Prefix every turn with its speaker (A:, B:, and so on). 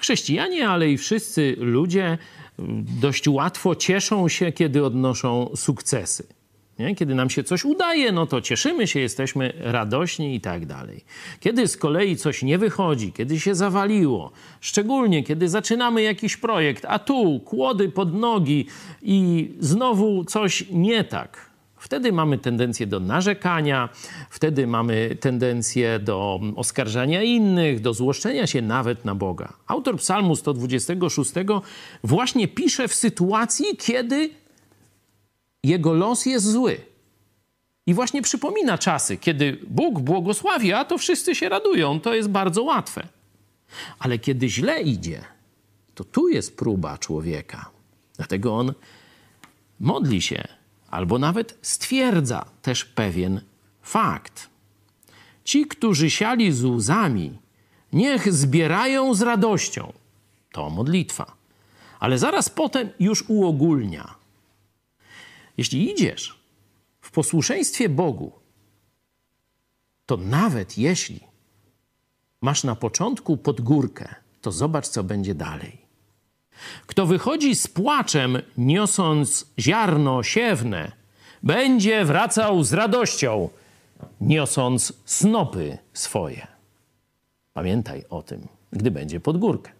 A: Chrześcijanie, ale i wszyscy ludzie dość łatwo cieszą się, kiedy odnoszą sukcesy. Nie? Kiedy nam się coś udaje, no to cieszymy się, jesteśmy radośni i tak dalej. Kiedy z kolei coś nie wychodzi, kiedy się zawaliło, szczególnie kiedy zaczynamy jakiś projekt, a tu kłody pod nogi i znowu coś nie tak, Wtedy mamy tendencję do narzekania, wtedy mamy tendencję do oskarżania innych, do złoszczenia się nawet na Boga. Autor Psalmu 126 właśnie pisze w sytuacji, kiedy jego los jest zły. I właśnie przypomina czasy, kiedy Bóg błogosławi, a to wszyscy się radują, to jest bardzo łatwe. Ale kiedy źle idzie, to tu jest próba człowieka. Dlatego on modli się, albo nawet stwierdza też pewien fakt. Ci, którzy siali z łzami, niech zbierają z radością. To modlitwa. Ale zaraz potem już uogólnia. Jeśli idziesz w posłuszeństwie Bogu, to nawet jeśli masz na początku podgórkę, to zobacz, co będzie dalej. Kto wychodzi z płaczem, niosąc ziarno siewne, będzie wracał z radością, niosąc snopy swoje. Pamiętaj o tym, gdy będzie podgórkę.